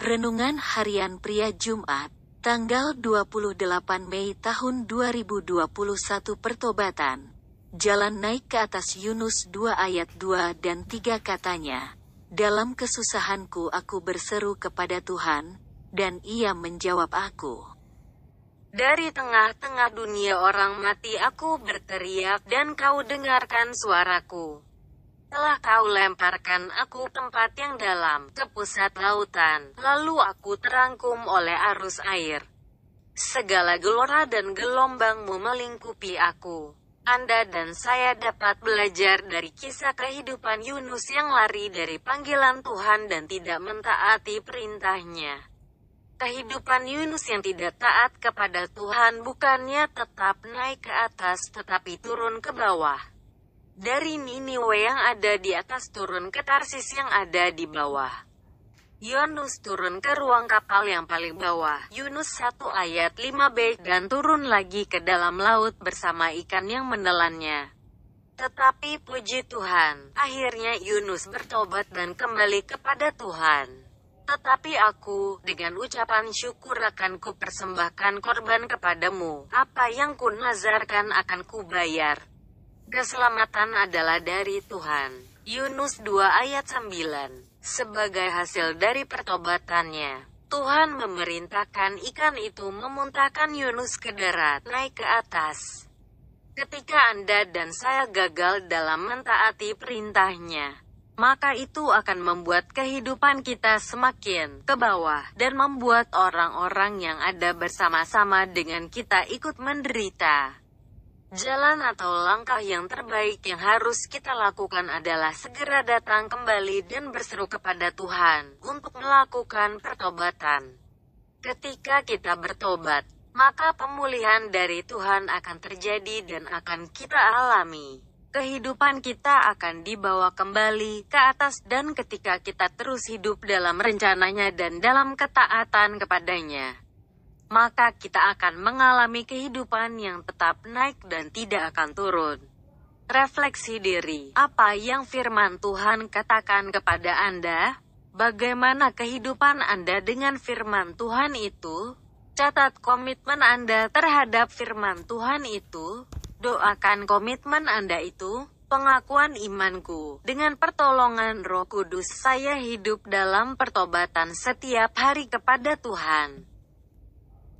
Renungan Harian Pria Jumat, tanggal 28 Mei tahun 2021 Pertobatan. Jalan naik ke atas Yunus 2 ayat 2 dan 3 katanya. Dalam kesusahanku aku berseru kepada Tuhan, dan ia menjawab aku. Dari tengah-tengah dunia orang mati aku berteriak dan kau dengarkan suaraku. Telah kau lemparkan aku tempat yang dalam, ke pusat lautan, lalu aku terangkum oleh arus air. Segala gelora dan gelombangmu melingkupi aku. Anda dan saya dapat belajar dari kisah kehidupan Yunus yang lari dari panggilan Tuhan dan tidak mentaati perintahnya. Kehidupan Yunus yang tidak taat kepada Tuhan bukannya tetap naik ke atas tetapi turun ke bawah. Dari Niniwe yang ada di atas turun ke Tarsis yang ada di bawah. Yunus turun ke ruang kapal yang paling bawah. Yunus 1 ayat 5b dan turun lagi ke dalam laut bersama ikan yang menelannya. Tetapi puji Tuhan, akhirnya Yunus bertobat dan kembali kepada Tuhan. Tetapi aku, dengan ucapan syukur akan kupersembahkan korban kepadamu, apa yang kunazarkan akan kubayar. Keselamatan adalah dari Tuhan. Yunus 2 ayat 9. Sebagai hasil dari pertobatannya, Tuhan memerintahkan ikan itu memuntahkan Yunus ke darat, naik ke atas. Ketika Anda dan saya gagal dalam mentaati perintahnya, maka itu akan membuat kehidupan kita semakin ke bawah dan membuat orang-orang yang ada bersama-sama dengan kita ikut menderita. Jalan atau langkah yang terbaik yang harus kita lakukan adalah segera datang kembali dan berseru kepada Tuhan untuk melakukan pertobatan. Ketika kita bertobat, maka pemulihan dari Tuhan akan terjadi dan akan kita alami. Kehidupan kita akan dibawa kembali ke atas dan ketika kita terus hidup dalam rencananya dan dalam ketaatan kepadanya maka kita akan mengalami kehidupan yang tetap naik dan tidak akan turun. Refleksi diri, apa yang firman Tuhan katakan kepada Anda? Bagaimana kehidupan Anda dengan firman Tuhan itu? Catat komitmen Anda terhadap firman Tuhan itu. Doakan komitmen Anda itu. Pengakuan imanku, dengan pertolongan Roh Kudus, saya hidup dalam pertobatan setiap hari kepada Tuhan.